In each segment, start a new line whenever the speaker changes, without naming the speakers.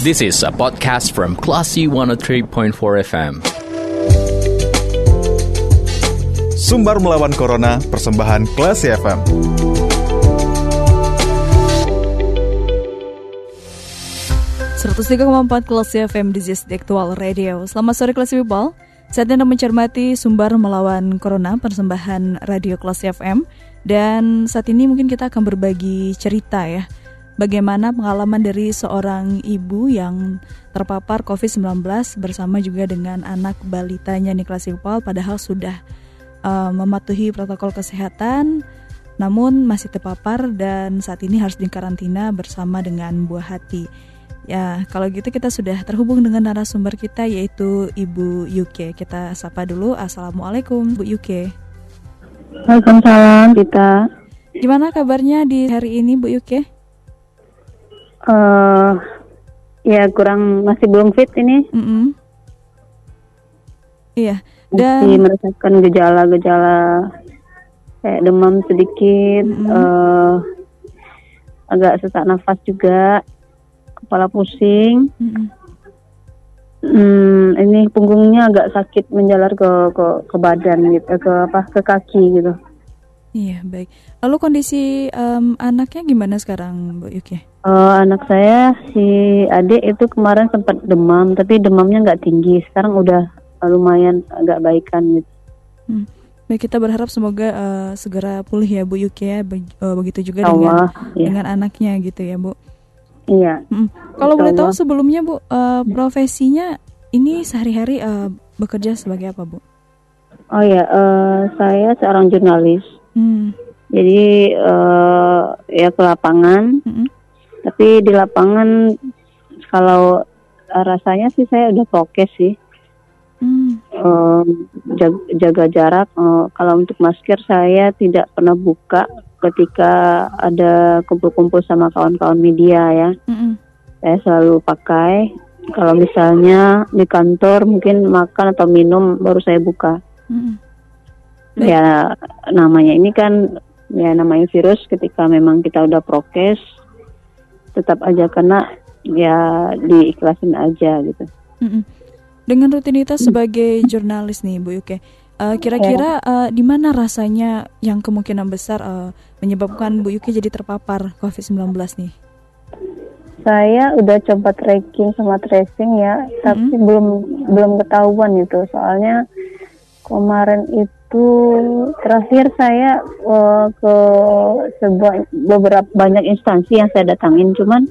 This is a podcast from Classy 103.4 FM.
Sumbar melawan Corona, persembahan Classy FM.
empat kelas FM di Zis Aktual Radio. Selamat sore kelas people. Saat Anda mencermati Sumbar melawan Corona persembahan Radio Kelas FM dan saat ini mungkin kita akan berbagi cerita ya bagaimana pengalaman dari seorang ibu yang terpapar COVID-19 bersama juga dengan anak balitanya nih kelas people padahal sudah uh, mematuhi protokol kesehatan namun masih terpapar dan saat ini harus dikarantina bersama dengan buah hati. Ya, kalau gitu kita sudah terhubung dengan narasumber kita yaitu Ibu Yuke. Kita sapa dulu. Assalamualaikum, Bu Yuke.
Waalaikumsalam, Tita.
Gimana kabarnya di hari ini, Bu Yuke?
Uh, ya kurang masih belum fit ini.
Mm -hmm. Iya.
Dan masih merasakan gejala-gejala kayak demam sedikit, mm -hmm. uh, agak sesak nafas juga kepala pusing. Hmm. Hmm, ini punggungnya agak sakit menjalar ke ke ke badan gitu, ke apa ke kaki gitu.
Iya baik. Lalu kondisi um, anaknya gimana sekarang, Bu Yuki?
Uh, anak saya si adik itu kemarin sempat demam, tapi demamnya nggak tinggi. Sekarang udah lumayan agak baikan gitu.
Hmm. Baik kita berharap semoga uh, segera pulih ya Bu Yuki ya. Be uh, begitu juga Allah, dengan iya. dengan anaknya gitu ya Bu.
Iya.
Hmm. Kalau boleh tahu sebelumnya Bu, uh, profesinya ini sehari-hari uh, bekerja sebagai apa Bu?
Oh ya, uh, saya seorang jurnalis. Hmm. Jadi uh, ya ke lapangan. Hmm. Tapi di lapangan kalau uh, rasanya sih saya udah prokes sih. Hmm. Uh, jaga, jaga jarak. Uh, kalau untuk masker saya tidak pernah buka ketika ada kumpul-kumpul sama kawan-kawan media ya. Mm-hmm. Saya selalu pakai. Kalau misalnya di kantor mungkin makan atau minum baru saya buka. Mm-hmm. Ya namanya ini kan ya namanya virus ketika memang kita udah prokes tetap aja karena ya diikhlasin aja gitu.
Mm-hmm. Dengan rutinitas sebagai jurnalis nih Bu Yuke, Uh, kira-kira uh, di mana rasanya yang kemungkinan besar uh, menyebabkan Bu Yuki jadi terpapar COVID-19 nih?
Saya udah coba tracking sama tracing ya, mm-hmm. tapi belum belum ketahuan itu. Soalnya kemarin itu terakhir saya uh, ke sebuah beberapa banyak instansi yang saya datangin, cuman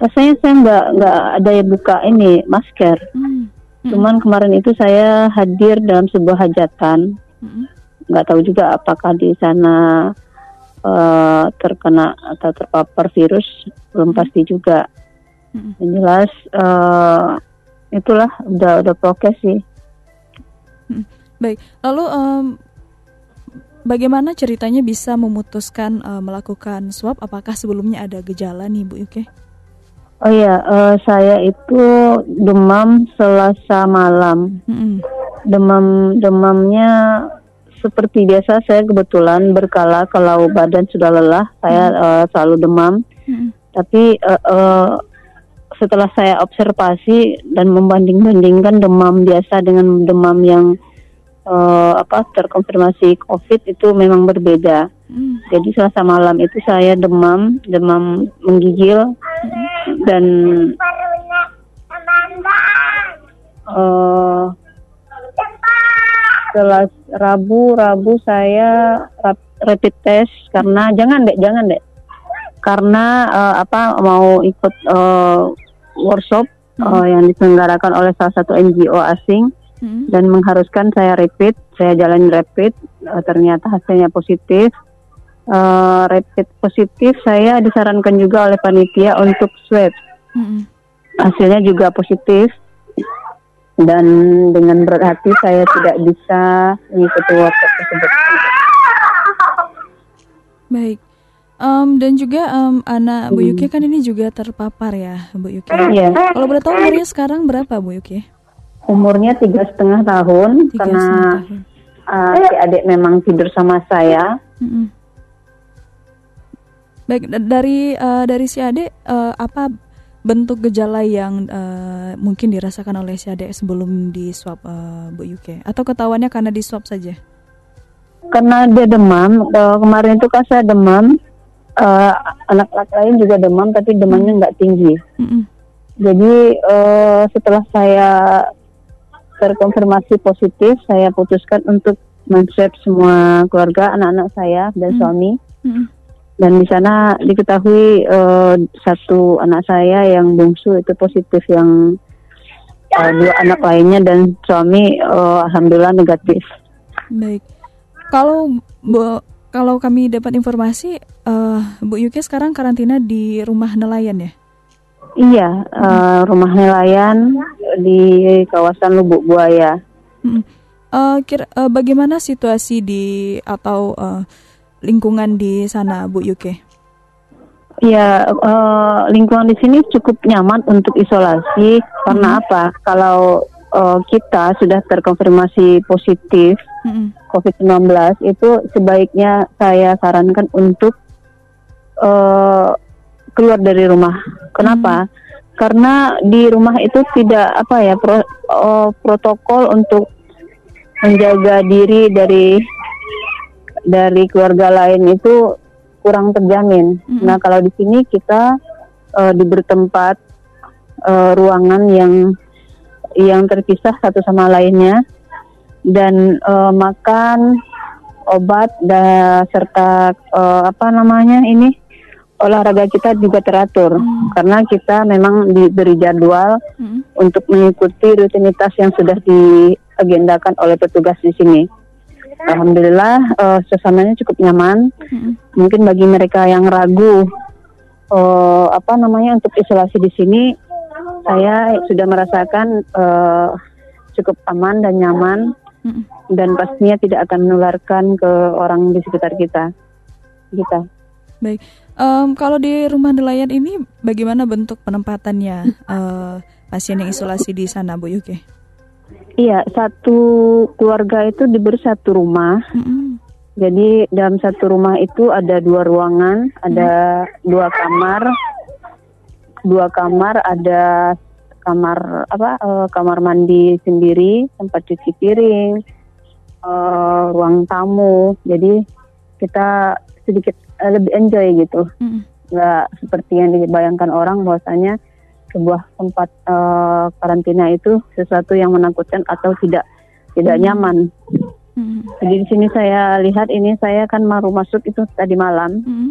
rasanya saya nggak nggak ada yang buka ini masker. Mm Hmm. Cuman kemarin itu saya hadir dalam sebuah hajatan. Hmm. Nggak tahu juga apakah di sana uh, terkena atau terpapar virus, belum pasti juga. Hmm. Yang jelas uh, itulah udah udah prokes sih.
Hmm. Baik, lalu um, bagaimana ceritanya bisa memutuskan uh, melakukan swab? Apakah sebelumnya ada gejala nih Bu Yuke?
Oh iya, uh, saya itu demam Selasa malam. Mm-hmm. Demam demamnya seperti biasa saya kebetulan berkala kalau badan sudah lelah saya mm-hmm. uh, selalu demam. Mm-hmm. Tapi uh, uh, setelah saya observasi dan membanding-bandingkan demam biasa dengan demam yang uh, apa terkonfirmasi COVID itu memang berbeda. Hmm. Jadi selasa malam itu saya demam, demam menggigil hmm. dan uh, setelah Rabu Rabu saya rapid test karena jangan dek jangan dek karena uh, apa mau ikut uh, workshop hmm. uh, yang diselenggarakan oleh salah satu NGO asing hmm. dan mengharuskan saya rapid saya jalan rapid uh, ternyata hasilnya positif uh, rapid positif, saya disarankan juga oleh panitia untuk swab. Mm-hmm. Hasilnya juga positif dan dengan berat hati saya tidak bisa mengikuti workshop tersebut.
Baik. Um, dan juga um, anak Bu Yuki kan ini juga terpapar ya, Bu Yuki.
Iya.
Kalau boleh tahu umurnya sekarang berapa, Bu Yuki?
Umurnya tiga setengah tahun tiga karena tahun. Uh, si adik memang tidur sama saya. Mm -hmm.
Baik dari uh, dari si Ade uh, apa bentuk gejala yang uh, mungkin dirasakan oleh si adik sebelum di swab uh, Bu Yuke atau ketahuannya karena di swab saja?
Karena dia demam, uh, kemarin itu kan saya demam, uh, anak-anak lain juga demam tapi demamnya nggak tinggi. Mm -hmm. Jadi uh, setelah saya terkonfirmasi positif, saya putuskan untuk men semua keluarga, anak-anak saya dan mm -hmm. suami. Mm -hmm dan di sana diketahui uh, satu anak saya yang bungsu itu positif yang uh, dua anak lainnya dan suami uh, alhamdulillah negatif.
Baik. Kalau Bu kalau kami dapat informasi uh, Bu Yuki sekarang karantina di rumah nelayan ya?
Iya, uh, rumah nelayan di kawasan Lubuk Buaya.
Hmm. Uh, kira, uh, bagaimana situasi di atau uh, lingkungan di sana, Bu Yuke?
Ya, uh, lingkungan di sini cukup nyaman untuk isolasi karena apa? Kalau uh, kita sudah terkonfirmasi positif hmm. COVID-19 itu sebaiknya saya sarankan untuk uh, keluar dari rumah. Kenapa? Hmm. Karena di rumah itu tidak apa ya pro, uh, protokol untuk menjaga diri dari dari keluarga lain itu kurang terjamin. Mm-hmm. Nah, kalau di sini kita uh, diberi tempat uh, ruangan yang yang terpisah satu sama lainnya dan uh, makan obat dan serta uh, apa namanya ini olahraga kita juga teratur hmm. karena kita memang diberi jadwal hmm. untuk mengikuti rutinitas yang sudah diagendakan oleh petugas di sini. Alhamdulillah uh, suasananya cukup nyaman. Hmm. Mungkin bagi mereka yang ragu uh, apa namanya untuk isolasi di sini, saya sudah merasakan uh, cukup aman dan nyaman hmm. dan pastinya tidak akan menularkan ke orang di sekitar kita. Kita.
Baik, um, kalau di rumah nelayan ini bagaimana bentuk penempatannya uh, pasien yang isolasi di sana, Bu Yuki?
Iya, satu keluarga itu diberi satu rumah. Mm-hmm. Jadi dalam satu rumah itu ada dua ruangan, ada mm. dua kamar, dua kamar, ada kamar apa? Uh, kamar mandi sendiri, tempat cuci piring, uh, ruang tamu. Jadi kita sedikit uh, lebih enjoy gitu, mm. nggak seperti yang dibayangkan orang bahwasanya sebuah tempat uh, karantina itu sesuatu yang menakutkan atau tidak tidak hmm. nyaman. Hmm. Jadi di sini saya lihat ini saya kan baru masuk itu tadi malam. Hmm.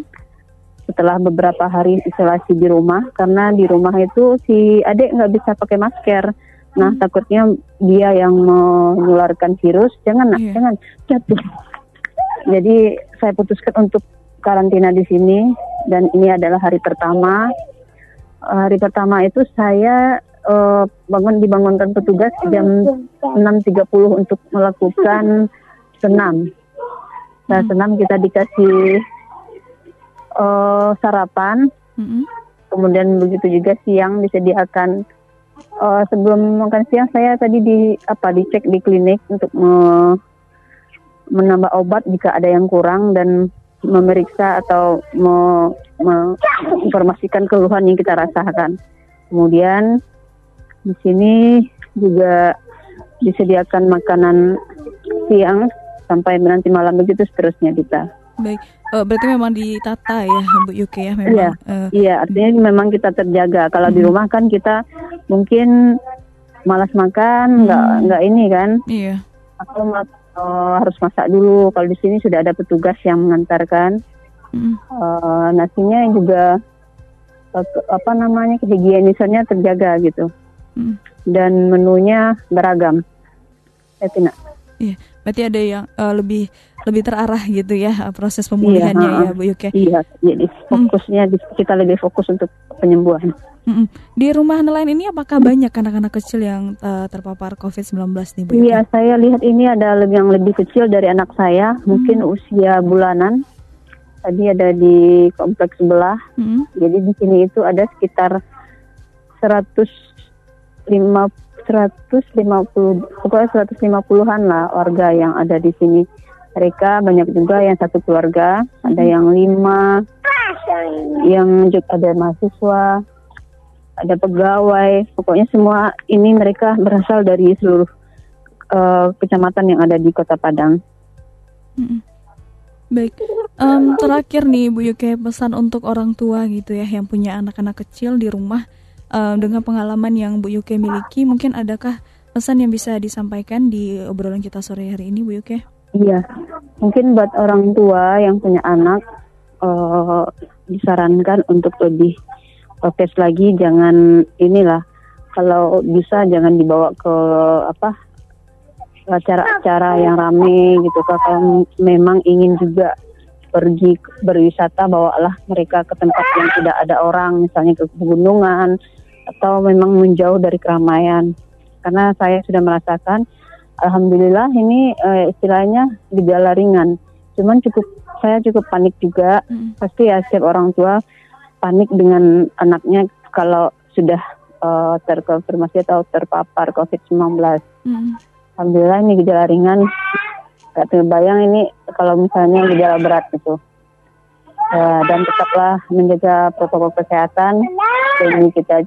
Setelah beberapa hari isolasi di rumah karena di rumah itu si adik nggak bisa pakai masker. Nah hmm. takutnya dia yang menularkan virus. Jangan nak, yeah. jangan jatuh. Jadi saya putuskan untuk karantina di sini dan ini adalah hari pertama hari pertama itu saya uh, bangun dibangunkan petugas jam 6.30 untuk melakukan senam. Nah, senam kita dikasih uh, sarapan. Kemudian begitu juga siang disediakan uh, sebelum makan siang saya tadi di apa dicek di klinik untuk me, menambah obat jika ada yang kurang dan memeriksa atau menginformasikan keluhan yang kita rasakan. Kemudian di sini juga disediakan makanan siang sampai nanti malam begitu seterusnya kita.
Baik, uh, berarti memang ditata ya Bu Yuki ya memang.
Iya, uh, iya artinya memang kita terjaga. Kalau hmm. di rumah kan kita mungkin malas makan, nggak hmm. nggak ini kan.
Iya.
Atau uh, harus masak dulu. Kalau di sini sudah ada petugas yang mengantarkan. Mm. Uh, nasinya juga uh, apa namanya kehigienisannya terjaga gitu. Mm. Dan menunya beragam. Ya, Tina.
Iya, berarti ada yang uh, lebih lebih terarah gitu ya proses pemulihannya iya, ya Bu Yuke.
Iya, jadi fokusnya mm. kita lebih fokus untuk penyembuhan.
Mm-mm. Di rumah nelayan ini apakah banyak anak-anak kecil yang uh, terpapar COVID-19 nih Bu?
Iya, saya lihat ini ada yang lebih kecil dari anak saya, mm. mungkin usia bulanan. Tadi ada di kompleks sebelah. Mm. Jadi di sini itu ada sekitar 105 150 pokoknya 150-an lah warga yang ada di sini. Mereka banyak juga yang satu keluarga, ada yang lima, yang juga ada mahasiswa, ada pegawai, pokoknya semua ini mereka berasal dari seluruh uh, kecamatan yang ada di Kota Padang.
Hmm. Baik, um, terakhir nih Bu Yuke pesan untuk orang tua gitu ya yang punya anak-anak kecil di rumah um, dengan pengalaman yang Bu Yuke miliki, mungkin adakah pesan yang bisa disampaikan di obrolan kita sore hari ini Bu Yuke?
Iya, mungkin buat orang tua yang punya anak uh, disarankan untuk lebih prokes lagi, jangan inilah. Kalau bisa jangan dibawa ke apa acara-acara yang rame gitu. Kalau memang ingin juga pergi berwisata bawalah mereka ke tempat yang tidak ada orang misalnya ke pegunungan atau memang menjauh dari keramaian. Karena saya sudah merasakan alhamdulillah ini uh, istilahnya gejala ringan. Cuman cukup saya cukup panik juga. Hmm. pasti ya setiap orang tua panik dengan anaknya kalau sudah uh, terkonfirmasi atau terpapar COVID-19 hmm alhamdulillah ini gejala ringan gak terbayang ini kalau misalnya gejala berat gitu uh, dan tetaplah menjaga protokol kesehatan demi kita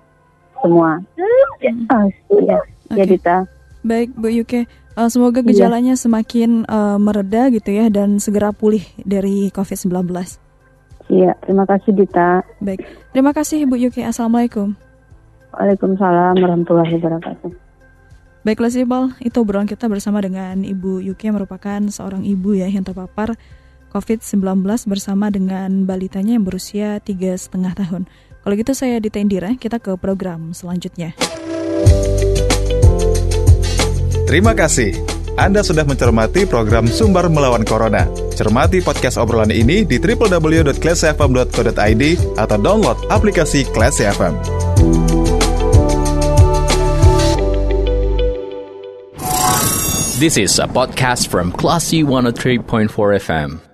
semua hmm. oh, ya okay. ya Dita
baik Bu Yuke uh, semoga iya. gejalanya iya. semakin uh, mereda gitu ya dan segera pulih dari COVID-19
Iya, terima kasih Dita.
Baik, terima kasih Bu Yuke. Assalamualaikum.
Waalaikumsalam warahmatullahi wabarakatuh.
Baiklah sih Bal, itu obrolan kita bersama dengan Ibu Yuki yang merupakan seorang ibu ya yang terpapar COVID-19 bersama dengan balitanya yang berusia tiga setengah tahun. Kalau gitu saya Dita Indira, kita ke program selanjutnya.
Terima kasih. Anda sudah mencermati program Sumber Melawan Corona. Cermati podcast obrolan ini di www.classfm.co.id atau download aplikasi Classy FM.
This is a podcast from Classy 103.4 FM.